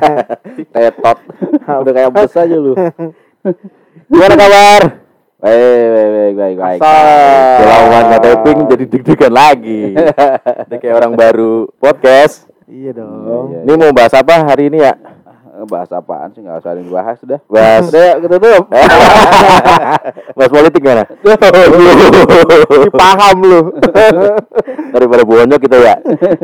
Tetot. Udah kayak bus aja lu. Gimana kabar? Baik, baik, baik, baik, baik. Udah lama nggak taping jadi deg-degan lagi. Udah kayak orang baru podcast. Iya dong. Iya, Ini mau bahas apa hari ini ya? Bahas apaan sih? Gak usah ada yang dibahas sudah. Bahas Udah, yuk, kita tutup. bahas politik mana? Paham lu. Daripada bonyok kita ya.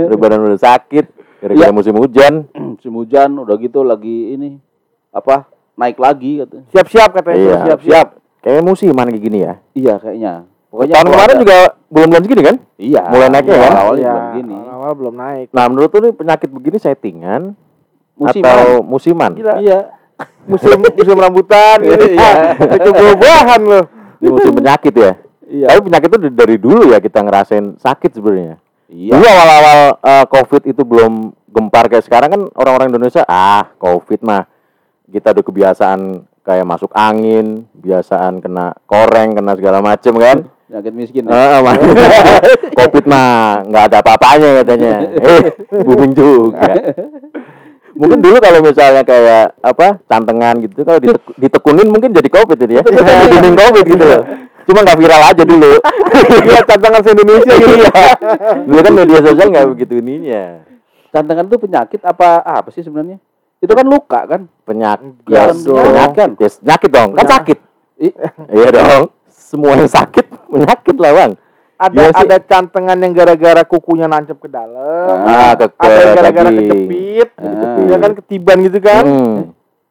Daripada udah sakit. Gara-gara Iya. musim hujan. Musim hujan udah gitu lagi ini apa? Naik lagi katanya. Siap-siap katanya. Iya. Siap-siap. Kayaknya musiman kayak gini ya. Iya kayaknya. Pokoknya Tahun kemarin ada- juga belum belum segini kan? iya. mulai naiknya kan? Awalnya belum gini. awal belum naik. Nah menurut tuh nih penyakit begini settingan Musiman. atau musiman? Gila. Iya. Musim musim rambutan gitu. Iya. Itu buah-buahan lu. Ini musim penyakit ya. Iya. Tapi penyakit itu dari- dari dulu ya kita ngerasain sakit sebenarnya. Iya. Dulu awal-awal eh, COVID itu belum gempar kayak sekarang kan orang-orang Indonesia ah COVID mah kita udah kebiasaan kayak masuk angin, biasaan kena koreng, kena segala macem kan. Penyakit miskin. ya? COVID mah nggak ada apa-apanya katanya. Eh, booming juga. Mungkin dulu kalau misalnya kayak apa cantengan gitu kalau ditek- ditekunin mungkin jadi COVID jadi ya. Booming COVID gitu loh. Cuma nggak viral aja dulu. Gila tantangan se-Indonesia gitu ya. Dulu kan media sosial nggak begitu ininya. Cantengan itu penyakit apa apa sih sebenarnya? Itu kan luka kan? Penyakit. Bukan Ya, penyakit. Yes, penyakit dong. Kan Penyakit. sakit. Iya dong. Semua yang sakit penyakit lah bang. Ada Iya sih. ada cantengan yang gara-gara kukunya nancep ke dalam. Ah, ke, ada yang gara-gara kejepit. Ah. Iya kan ketiban gitu kan. Hmm.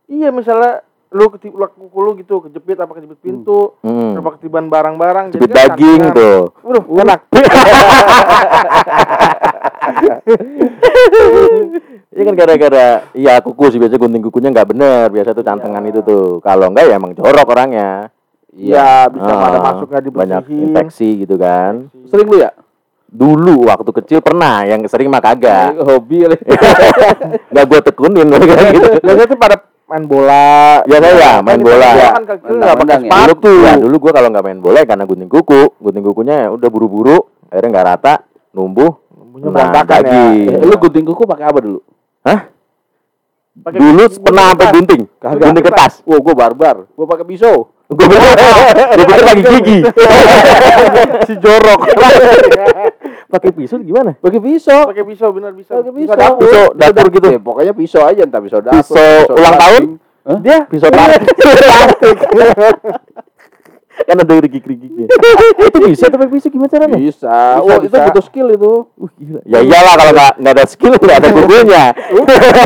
Iya misalnya lu ketibak kuku lu gitu kejepit apa kejepit pintu, Hmm. apa ketiban barang-barang. Jadi kan daging cantengan. tuh. Waduh, enak. Iya kan gara-gara iya kuku sih biasa gunting kukunya nggak bener biasa tuh cantengan Iya. itu tuh kalau enggak ya emang jorok orangnya Iya, bisa Ah, ada masuk nggak banyak infeksi gitu kan Sering lu ya? dulu waktu kecil pernah yang sering mah kagak Hobi kali. nggak gue tekunin kayak gitu Biasanya tuh pada main bola. Biasa ya, main bola. kita Kan nggak pakai ya? sepatu. ya dulu gue kalau nggak main bola ya karena gunting kuku gunting kukunya ya udah buru-buru akhirnya nggak rata numbuh Numbuhnya Nah, berantakan ya. Eh, lu gunting kuku pakai apa dulu? hah Pakai dulu pernah sampai kertas. gunting Kagak. gunting kertas Wah, gua barbar. Gua pakai pisau. gue pikir gue pikir lagi gigi si jorok. pakai pisau gimana Pakai pisau. Pakai pisau benar bisa. Pakai Bisa pisau. dapur. pisau dapur gitu Eh, pokoknya pisau aja, entah pisau dapur. Pisau ulang tahun? Hah? Dia pisau tarik kan ada rigik-rigiknya itu bisa tapi bisa gimana caranya Bisa. Bisa, itu bisa. butuh skill itu. ya iyalah kalau nggak nggak ada skill nggak ada kukunya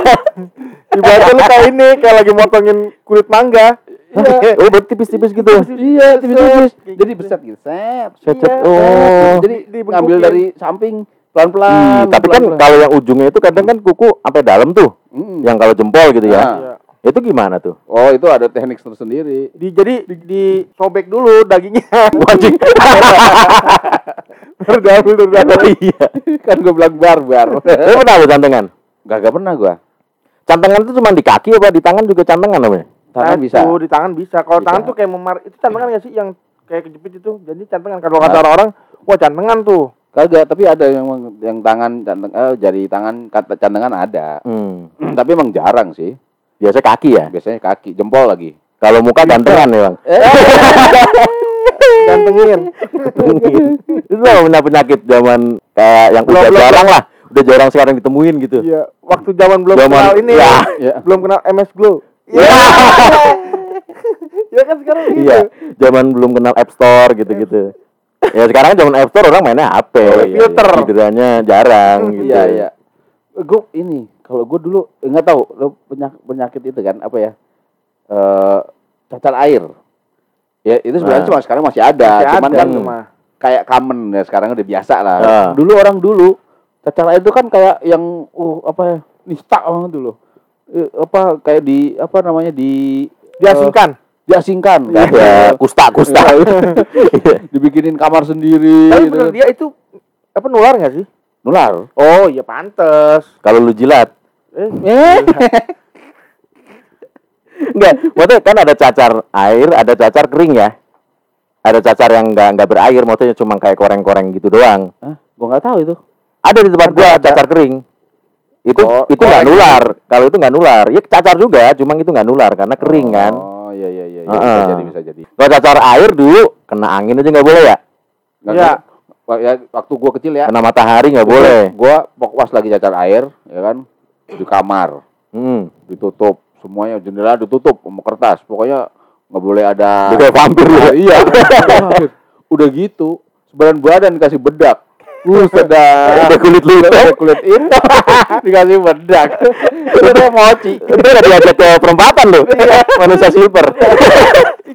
ibaratnya lu kayak ini kayak lagi motongin kulit mangga. Iya. oh berarti tipis-tipis gitu Iya, tipis-tipis. Jadi beset gitu. Set. Set. Iya, oh Jadi ngambil dari samping pelan-pelan. Ih, tapi kan pelan-pelan. kalau yang ujungnya itu kadang kan kuku sampai dalam tuh Mm. yang kalau jempol gitu ya Ah. Iya. itu gimana tuh Oh, itu ada teknik tersendiri. Di, jadi di, disobek dulu dagingnya. wajib Berdabul berdabul. iya kan gua bilang barbar. Lu pernah lu cantengan Gak pernah gua. cantengan itu cuma di kaki apa di tangan juga cantengan namanya Tangan bisa. Di tangan bisa. Kalau tangan tuh kayak memar itu cantengan nggak sih yang kayak kejepit itu? Jadi cantengan kalau kata orang-orang, wah cantengan tuh. Kagak, tapi ada yang yang tangan canteng eh, jari tangan kata cantengan ada. hmm. tapi emang jarang sih. biasa kaki ya Biasanya kaki, jempol lagi. kalau muka gantengan ya bang Gantengin. itu lah punya penyakit zaman kayak yang udah jarang lah udah jarang sekarang ditemuin gitu Iya, waktu zaman belum Zaman- kenal ini, ya. Ya. belum kenal MS Glow. Iya. ya kan sekarang gitu. iya zaman belum kenal App Store gitu-gitu ya sekarang zaman App Store orang mainnya HP Oh, iya, filter. Pikirannya jarang gitu Iya, iya. Gue ini kalau gue dulu eh, nggak tahu lo penyakit, penyakit itu kan apa ya? Eh cacar air. Ya itu sebenarnya Nah. cuma sekarang masih ada, Masih cuman ada kan tuh, mah. kayak common ya sekarang udah biasa lah. Ah. Dulu orang dulu cacar air itu kan kayak yang uh apa ya? Nista banget dulu. Eh, apa kayak di apa namanya di Diasingkan. eh, diasingkan kan? ya kusta kusta dibikinin kamar sendiri Tapi gitu bener kan. dia itu apa nular nggak sih? nular Oh, iya pantes. kalau lu jilat Eh, enggak maksudnya kan ada cacar air ada cacar kering ya ada cacar yang enggak enggak berair maksudnya cuma kayak koreng-koreng gitu doang Hah? gua nggak tahu itu ada di tempat gua Ada, ada. cacar kering Itu Oh, itu nggak korek. nular. Kalau itu nggak nular, ya cacar juga, cuma itu nggak nular karena kering kan. Oh iya iya iya, iya. Heeh. bisa jadi bisa jadi. Kalau cacar air dulu kena angin aja nggak boleh ya? Nggak Iya. ya waktu gua kecil ya. Kena matahari nggak boleh. Gua pas lagi cacar air, ya kan, di kamar Hmm. ditutup semuanya jendela ditutup sama kertas. Pokoknya nggak boleh ada. Itu kayak vampir. Ah, iya. Udah gitu, sebadan badan dikasih bedak. Uh, sedap. Udah kulit lu Udah kulit hitam dikasih bedak. Itu dia mochi. Itu udah diajak ke perempatan lu. Manusia silver.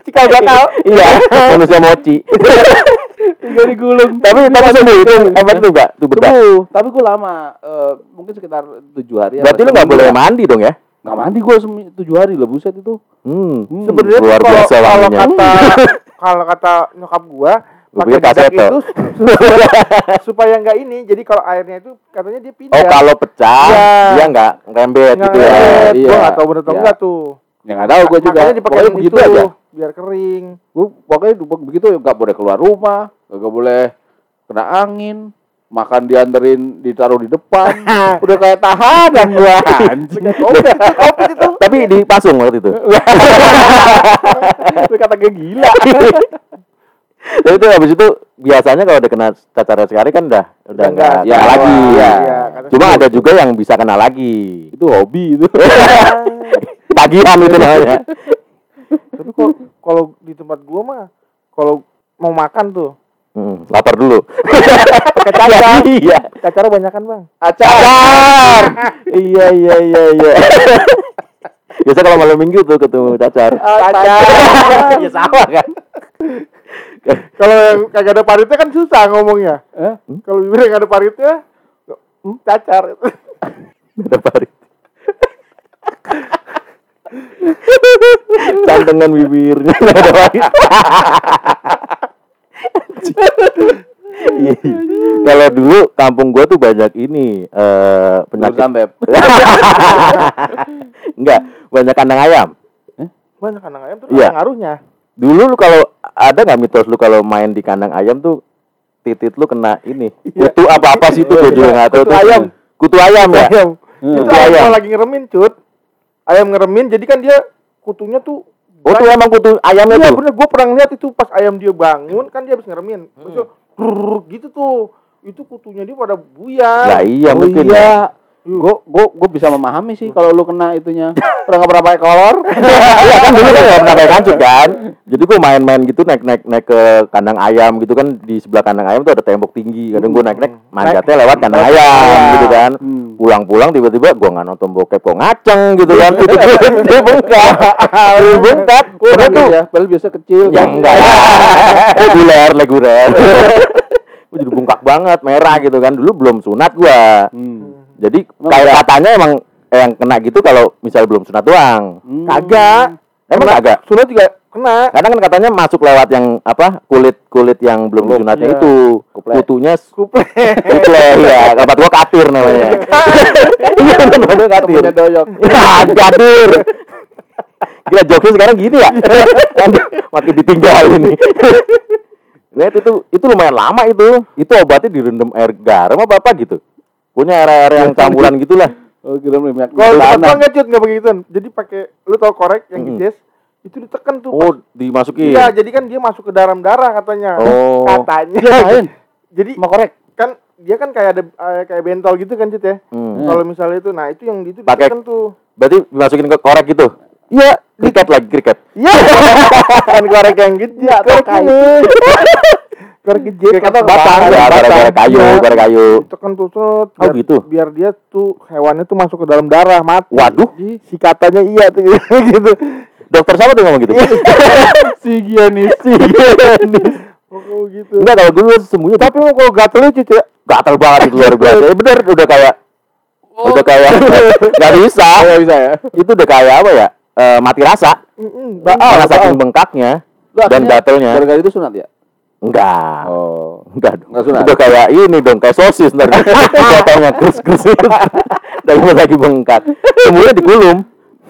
Cikal bakal. iya, manusia mochi. Tinggal digulung. tapi tapi sembuh itu efek tuh enggak? Tuh bedak. Tapi gue lama, eh, mungkin sekitar tujuh hari. apa Berarti lu nggak boleh mandi dong ya? Nggak mandi gue tujuh hari lah buset itu. Hmm. Hmm. Sebenarnya kalau kata kalau kata nyokap Gua pakai kaseto. itu supaya nggak ini. Jadi kalau airnya itu katanya dia pindah. Oh, kalau pecah Iya. dia nggak rembet gitu ya. Iya. Gua nggak tahu bener atau Iya. enggak tuh. Ya nggak tahu gue juga. Pokoknya begitu aja. biar kering. Gue pokoknya begitu nggak boleh keluar rumah, nggak boleh kena angin, makan dianterin ditaruh di depan, udah kayak tahanan gua. Anjing. Covid itu. Tapi dipasung waktu itu. Lu kata gila. Tapi itu habis itu biasanya kalau udah kena cacar sekali kan udah udah Udah enggak nggak. ya, Ya, lagi. iya, iya, Cuma ada juga yang bisa kena lagi. itu hobi itu. Tagihan itu namanya. Tapi kok kalau di tempat gua mah kalau mau makan tuh Hmm, lapar dulu. pakai cacar. Iya. Cacarnya banyak kan bang? Cacar. iya iya iya iya. Biasa kalau malam minggu tuh ketemu cacar. Cacar. ya sama kan. Kalau yang kagak ada paritnya kan susah ngomongnya. Eh? Kalau bibir yang ada paritnya, hmm, cacar. Ada parit. Cantengan bibirnya ada parit. Iya. Kalau dulu kampung gua tuh banyak ini eh Penyakit penyakit. beb. Enggak, banyak kandang ayam. Banyak kandang ayam tuh ada ngaruhnya. Dulu lu kalau ada nggak mitos lu kalau main di kandang ayam tuh titit lu kena ini kutu apa apa sih itu gue juga nggak tahu Kutu ayam. kutu ayam ya Ayam. Hmm. Itu Kutu ayam lagi ngeremin, cut. Ayam ngeremin, jadi kan dia kutunya tuh oh tuh emang kutu ayamnya Iya tuh bener, gue pernah lihat itu pas ayam dia bangun kan dia habis ngeremin, terus grrrr gitu tuh, itu kutunya dia pada buyar. lah iya oh mungkin iya. Gue gue gue bisa memahami sih kalau lu kena itunya. Pernah nggak pernah pakai kolor? Iya kan dulu kan nggak pernah pakai kancut kan jadi gue main-main gitu naik naik naik ke kandang ayam gitu kan di sebelah kandang ayam tuh ada tembok tinggi kadang gue naik naik manjatnya lewat kandang ayam gitu kan Hmm. pulang-pulang tiba-tiba gue nggak nonton bokep kok ngaceng gitu kan itu dia bengkak dia bengkak pernah tuh ya, padahal biasa kecil. Ya enggak. Reguler, reguler. Gue jadi bengkak banget, merah gitu kan. Dulu belum sunat gua. Jadi Emang kayak katanya emang yang kena gitu kalau misal belum sunat doang. Hmm. Kagak. Emang Kena- kagak. Sunat juga kena. Kadang kan katanya masuk lewat yang apa kulit kulit yang belum disunatnya iya. itu Kuple. kutunya Kuple. kuple ya tempat gua katir namanya iya namanya katir doyok. ya katir Gila joknya sekarang gini ya makin ditinggal ini Lihat itu itu lumayan lama itu itu obatnya direndam air garam apa apa gitu punya air-air yang campuran gitulah Oh, kira minyak Kalau tempat nggak cut nggak begitu. Jadi pakai lu tau korek yang Mm-mm. gides itu ditekan tuh. oh dimasukin Iya, jadi kan dia masuk ke dalam darah katanya. Oh. Katanya. Dia main jadi sama korek. kan dia kan kayak ada eh, kayak bentol gitu kan cut ya. Hmm. Kalau misalnya itu, nah itu yang itu Pakai- tuh. berarti dimasukin ke korek gitu Iya, kriket lagi kriket Iya. kan korek yang gede, korek ini. Gede, kata batang ya gara-gara kayu Iya. gara kayu Ditekan tuh, set, Oh, biar, gitu? biar dia tuh hewannya tuh masuk ke dalam darah mati. Waduh. Si katanya iya tuh gitu. dokter siapa tuh ngomong gitu Si Gianis. si Oh gitu. enggak kalau dulu sembunyi Tapi mau kalau gatel lucu ya. gatal banget itu luar biasa ya bener udah kayak udah kayak nggak bisa Nggak bisa ya. itu udah kayak apa ya Eh, mati rasa Mm-mm, karena baal, saking baal. bengkaknya dan gatelnya Gara-gara itu sunat ya? Enggak. Oh. enggak dong. Nggak sunat? udah kayak ini dong kayak sosis ntar. Kus kus dan lagi bengkak. Semuanya dikulum.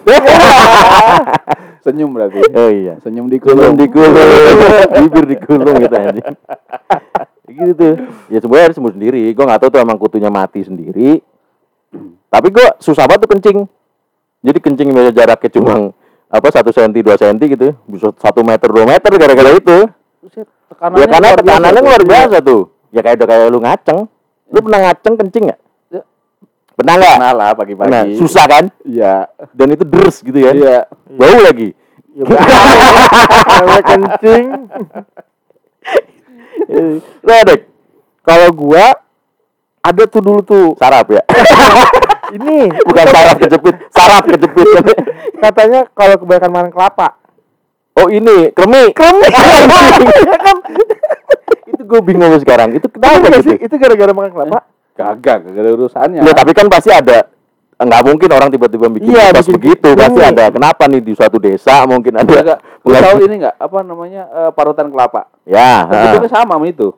Senyum berarti. oh iya. Senyum di kulum. kulum. dikulum bibir dikulum gitu anjing. Gitu tuh. Ya semuanya harus sembuh sendiri. Gua nggak tahu tuh emang kutunya mati sendiri. Tapi gua susah banget tuh kencing. Jadi kencing jaraknya cuma apa satu senti dua senti gitu, bisa satu meter dua meter gara-gara itu. Buset, Ya tekanannya karena luar tekanannya luar biasa tuh. Ya kayak udah kayak lu ngaceng. Lu pernah ngaceng kencing nggak? Ya. Pernah nggak? Pernah lah pagi-pagi. Susah kan? Iya. Dan itu deres gitu ya. Iya. Bau lagi. Ya, kencing. Lu ada Kalau gua ada tuh dulu tuh. sarap ya? Ini Bukan saraf kejepit, saraf kejepit. katanya kalau kebanyakan makan kelapa. Oh ini kremi. Kremi. itu gue bingung sekarang. Itu kenapa gitu? sih? Itu gara-gara makan kelapa. Gagak, gak ada urusannya. Ya, tapi kan pasti ada nggak mungkin orang tiba-tiba bikin Iya, bikin begitu pasti kremi. ada kenapa nih di suatu desa mungkin ada Bukan- tahu ini enggak apa namanya eh, parutan kelapa? ya ha. Bentuknya sama itu.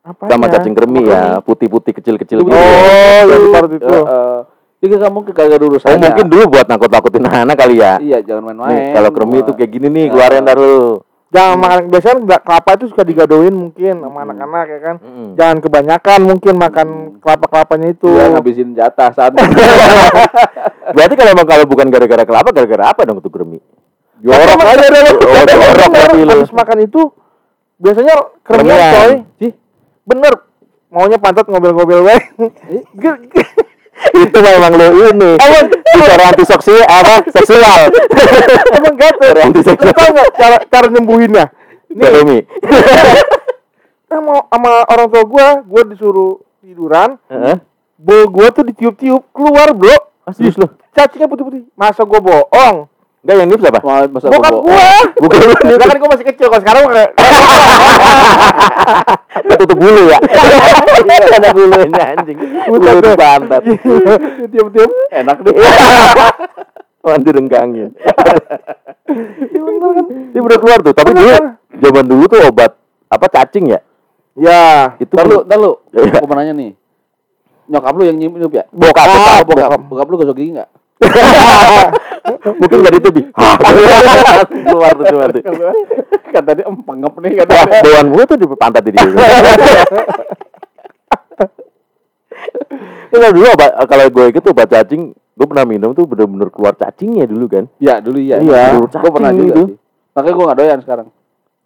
Apanya? sama cacing kremi ya putih-putih kecil-kecil gitu Oh, di parut itu. Eh, eh, Jadi mungkin kagak ada oh mungkin dulu buat nakut-nakutin anak kali ya Iya, jangan main-main. Kalau kremi itu kayak gini nih Ya. keluarin ntar lu Jangan makan biasanya kelapa itu suka digadoin mungkin sama anak-anak ya kan. Mm-mm. Jangan kebanyakan mungkin makan kelapa-kelapanya itu. Iya, ngabisin jatah saat berarti kalau emang kalau bukan gara-gara kelapa gara-gara apa dong tuh kremi jorok aja deh lu. oh jorok berarti lu Habis makan itu biasanya kremian Kremian. coy. Sih, Bener. Maunya pantat ngobel-ngobel wae. Itu memang lu ini bicara anti seksual apa seksual Emang gatel. Cara Lu antiseksual. tau nggak cara cara nyembuhinnya? kremi Sama, sama orang tua gua, gua disuruh tiduran, Heeh. bol gua tuh ditiup-tiup keluar, Bro. Ah, serius lu Cacingnya putih-putih. Masa gua bohong? Enggak yang nips apa masa Bokap gua. bukan lu Lah kan gua masih kecil. Kalau sekarang kayak tutup bulu ya? Ada bulunya anjing. Bulu di pantat tiup-tiup. Enak deh. mandi renggangin. Ini udah keluar tuh. Tapi dulu zaman dulu tuh obat apa cacing ya? Ya, itu Ntar lu, ntar lu. Iya. Aku mau nanya nih. Nyokap lu yang nyium ya? bokap Oh, bokap. bokap. Bokap lu gosok gigi enggak? mungkin dari itu bi keluar tuh keluar tuh Kata dia empengep nih kata Wah, dia. bauan gua tuh di pantat di dia Itu dulu obat, kalau gue ikut obat cacing, gue pernah minum tuh bener-bener keluar cacingnya dulu kan. Ya, dulu iya. Iya, Gue pernah juga itu. sih. Makanya gue gak doyan sekarang.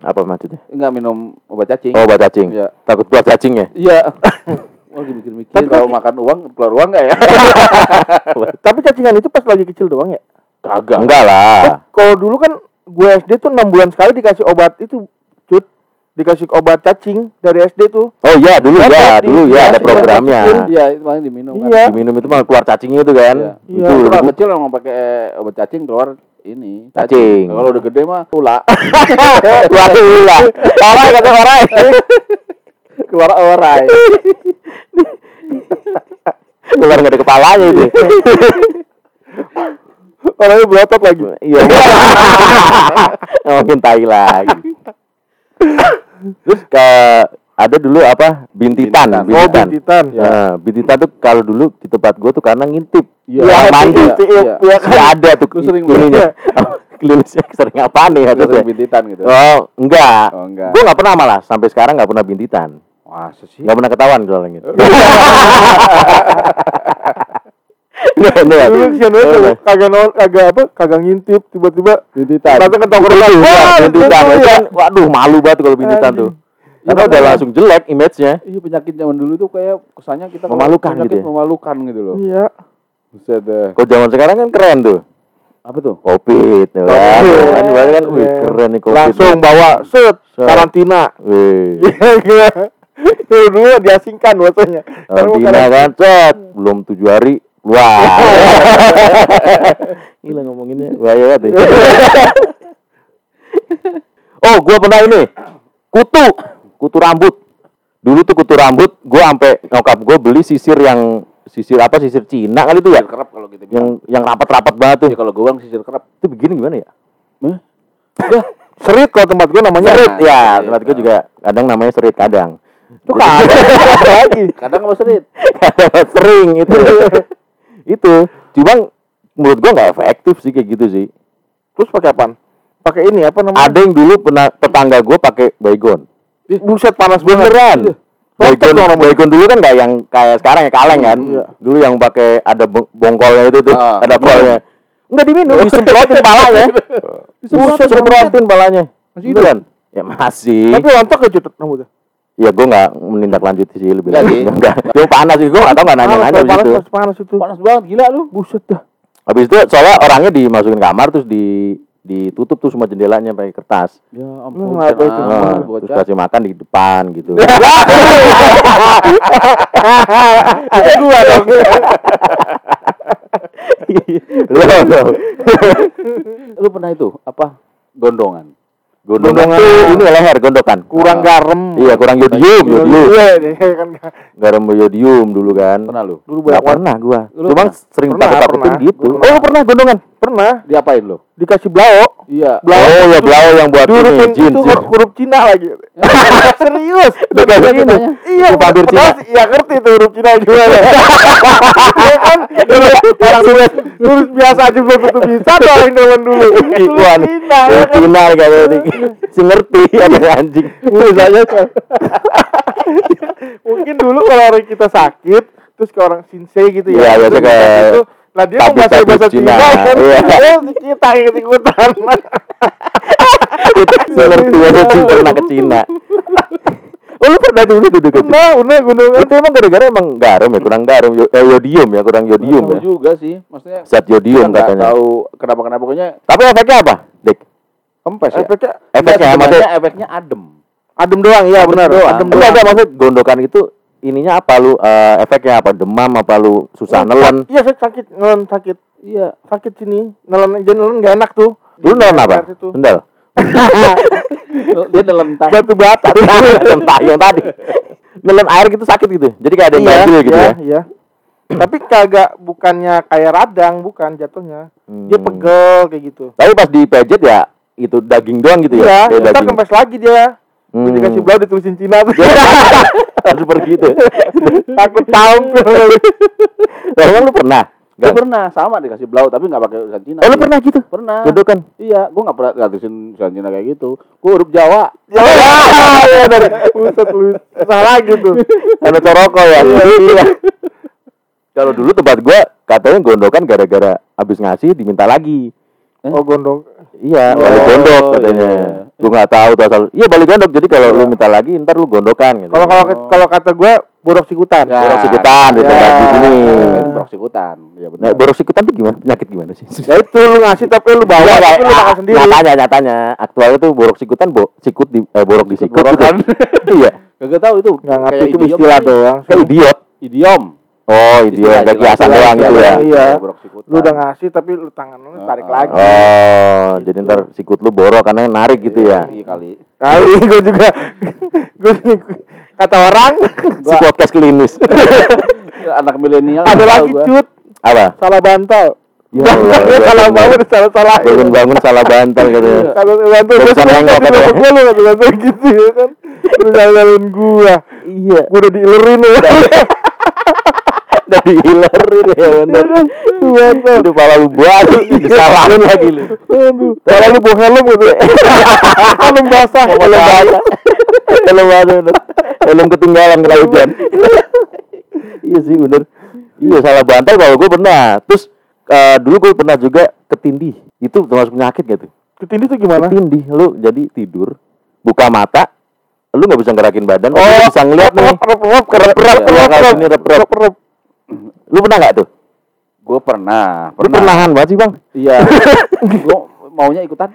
Apa maksudnya? Enggak minum obat cacing. Oh, obat cacing. Iya. Takut keluar cacingnya. Iya. Wah, lagi mikir-mikir kalau makan uang keluar uang enggak ya? tapi cacingan itu pas lagi kecil doang ya? Kagak. Enggak lah. Kalau dulu kan gue SD tuh 6 bulan sekali dikasih obat itu, cut. Dikasih obat cacing dari SD tuh. Oh iya, dulu Kan ya, di- dulu ya ada dikasih programnya. Iya, itu makanya diminum kan. Iya. Diminum itu malah keluar cacingnya itu kan. Iya. Iya. Itu Itu kalau kecil emang pakai obat cacing keluar ini Cacing. Kalau udah gede mah ula. keluar lah. Orai kata orai. keluar orai. keluar nggak ada kepalanya itu. Orangnya berotot lagi. Iya. Mungkin tai lagi. Terus ke ada dulu apa bintitan, Bintitan. Oh, bintitan. bintitan. Nah, bintitan tuh kalau dulu di tempat gua tuh karena ngintip. Iya, Orang mandi. iya, iya. Iya kan? ada tuh Lu sering ininya. Kelilisnya sering apa nih Itu maksudnya? bintitan gitu. Oh, enggak. Oh, enggak. Gua nggak pernah malah sampai sekarang nggak pernah bintitan. Masa sih? Nggak pernah ketahuan soalnya gitu. Nggak, nggak. Dulu Anu itu Nggak. kagak nol, kagak apa, kagak ngintip tiba-tiba Bintitan. datang ke tongkrongan. Iya, Wah, bintitan. ya. kan, waduh malu banget kalau bintitan tuh. Iya, Karena udah langsung jelek image-nya. Iya penyakit zaman dulu tuh kayak kesannya kita Memalukan gitu ya? memalukan gitu loh. Iya. Buset deh. Kalau zaman sekarang kan keren tuh. Apa tuh? Covid, tuh kan. Kan kan, wih Keren. nih Covid. Langsung bawa set Set. karantina. Wih. Iya, Dulu diasingkan mau Karantina kan, cet. Belum tujuh hari, keluar. Gila ngomonginnya, bahaya banget ya. oh, gua pernah ini. Kutu. Kutu rambut. Dulu tuh kutu rambut, gua sampai nyokap gua beli sisir yang sisir apa sisir Cina kali itu ya Sisir kerap kalau bilang. yang yang rapat-rapat banget tuh Ya kalau gue bilang sisir kerap. itu begini gimana ya Serit kalau tempat gua namanya. serit ya serit. tempat gue juga kadang namanya serit kadang Itu kagak apa lagi. Kadang nggak serit. sering itu itu cuma menurut gua nggak efektif sih kayak gitu sih Terus pakai apaan? Pakai ini apa namanya? ada yang dulu pernah tetangga gua pakai baygon Buset panas beneran Boykun, boykun dulu kan nggak yang kayak sekarang ya kaleng kan. Iya. Dulu yang pakai ada bong- bongkolnya itu tuh, Ah, ada bolnya. Enggak diminum, disemprotin palanya. Buset, semprotin palanya. Masih kan? Ya masih. Tapi rontok aja rambutnya. Ya gue nggak menindaklanjuti sih lebih sih. Enggak. Cuma panas sih, gue nggak tahu nggak nanya-nanya Panas, panas, itu. panas, panas itu. Panas banget gila lu. Buset dah. Habis itu soalnya orangnya dimasukin kamar terus di ditutup tuh semua jendelanya pakai kertas. Ya Lu ampun. tahu itu Nah, terus kasih makan di depan gitu. Gua dong. Loh. Lu pernah itu apa? Gondongan. Gondongan tuh ini leher gondokan. Kurang Ah. garam. Iya, kurang yodium, yodium. Iya, deh, kan Garam yodium dulu kan. Pernah lu? dulu banyak pernah gua. Lu Cuma pernah? sering Pernah, takut-takutin pernah. gitu. Oh, pernah gondongan? Pernah Diapain lu? dikasih blau. Iya. Blau. Oh, ya blau yang buat ini jin. itu huruf, huruf Cina lagi. Serius. Udah kayak gini. Ceritanya. Iya, Itu padahal Cina. Iya ngerti tuh huruf Cina gimana. Iya kan, orang tulis tulis biasa aja belum tentu bisa orang zaman dulu. Tulis Ikuan. Cina ya. Cina kayak ini. Si ngerti ada anjing. Misalnya Mungkin dulu kalau orang kita sakit, terus ke orang Shinsei gitu ya. Iya, biasa kayak dikasih itu, Lah dia mau bahasa bahasa Cina, Cina, kan. iya. Iya, kita ikut ikutan. ngerti ada Cina pernah ke Cina. Oh, lu pernah dulu duduk ke Cina? Nah, udah gunungan. Itu emang gara-gara emang garam ya, kurang garam, yo- eh, yodium ya, kurang yodium ya. juga sih. Maksudnya Zat yodium katanya. tahu kenapa-kenapa pokoknya Tapi efeknya apa, Dik? kempes ya. Efeknya Efeknya Iya, efeknya adem. adem doang, iya benar. Adem Enggak doang. ada maksud gondokan itu ininya apa lu eh, efeknya apa demam apa lu susah nelen Iya, saya sakit, nelen sakit. Iya. Sakit sini. Nelen aja nelen enggak enak tuh. lu nelen apa sendal Dia dalam tangan. Batu bata. entah yang tadi nelen air gitu sakit gitu jadi kayak ada yang ganjil gitu iya, ya Iya. Tapi kagak bukannya kayak radang, bukan jatuhnya. Dia Hmm. pegel kayak gitu. tapi pas dipejet ya itu daging doang gitu Iya, ya ntar daging kempes lagi dia. Hmm. Dikasih blau ditulisin Cina tuh. harus pergi gitu Takut. Lah, emang lu pernah Nggak? pernah sama dikasih blau tapi nggak pakai tulisan Cina. oh lu Iya. pernah gitu Pernah. gondokan Iya, gue nggak pernah nggak tulisin tulisan Cina kayak gitu. Gue huruf Jawa. Ya, ya, dari Buset lu salah gitu. ada coroko ya iya kalau dulu tempat gua katanya gondokan gara-gara habis ngasih diminta lagi Oh gondong. Iya, Oh, balik gondok katanya. iya. Gue nggak tahu tuh asal. Iya balik gondok. Jadi kalau lu minta lagi, ntar lu gondokan gitu. Kalau kalau kalau kata gue borok sikutan. Ya. borok sikutan di Ya. tempat di sini. Borok sikutan. Iya benar. Nah, borok sikutan tuh gimana? Penyakit gimana sih? Ya itu lu ngasih tapi lu bawa Iya, tapi lu makan sendiri. Nyatanya, nyatanya. Aktualnya tuh borok sikutan, bo, sikut di, eh, borok di sikut. Borokan. gitu. Iya. Gak tahu itu. Nggak ngerti Kayak itu istilah doang. Kayak idiot. Idiom. Oh. Istilah- Kayak istilah- kiasan istilah- doang gitu ya. istilah- Iya. Lu udah ngasih tapi lu tangan lu tarik Ah. lagi. Oh, jadi ntar sikut lu borok karena narik gitu ya. Iya kali. Kali gue juga gue kata orang Si podcast klinis. Anak milenial. ada lagi gua. cut Apa? salah bantal. Ya Allah, salah bangun- bangun salah salah. Bangun-bangun salah bantal gitu. Kalau bantal gue katanya. bapak gue lu nggak bantal gitu ya kan. Lu jalan gua. Iya. Udah diilerin ya. Dari hilerin ya bener. Bantal. Udah pala lu buat, disalahin lagi lu. Aduh. Kalau lu bawa helm gitu. Helm basah. Helm basah. Helm basah. Helm ketinggalan kena hujan. iya sih bener. Iya salah bantal kalau gue pernah. Terus eh, dulu gue pernah juga ketindih. Itu termasuk penyakit gitu. Ketindih tuh gimana? Ketindih lu jadi tidur, buka mata, lu nggak bisa gerakin badan, Oh, lu bisa ngeliat nih. Rep rep rep rep rep Iya, rep rep, rep. Lu pernah nggak tuh? Gue pernah. Lu pernahan banget sih bang. Iya. Gue maunya ikutan.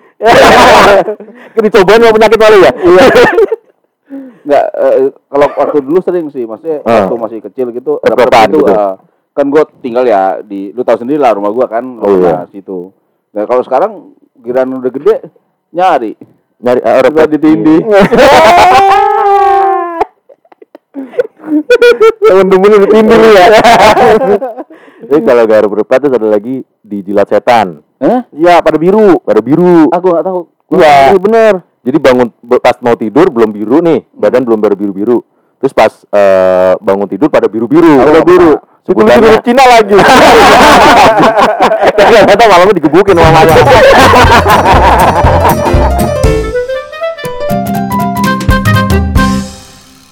Dicobain mau penyakit malu ya? Iya. Enggak, eh, kalau waktu dulu sering sih, maksudnya Ah. waktu masih kecil gitu, Rep-repan itu gitu. eh, kan gue tinggal ya di, lu tahu sendiri lah rumah gue kan, Oh, iya. situ. Nah kalau sekarang giran udah gede, nyari, Nyari uh, udah ditindih. Temen-temen lu ketindih ya. Jadi kalau garuk berupa terus ada lagi dijilat setan. Hah? Iya, pada biru. Pada biru. Gue nggak tahu. Iya. Bener. Jadi bangun pas mau tidur belum biru nih, badan belum pada biru-biru. Terus pas eh, bangun tidur pada biru-biru. Pada biru. Sebutannya Sebutannya Cina lagi. ternyata malamnya digebukin sama.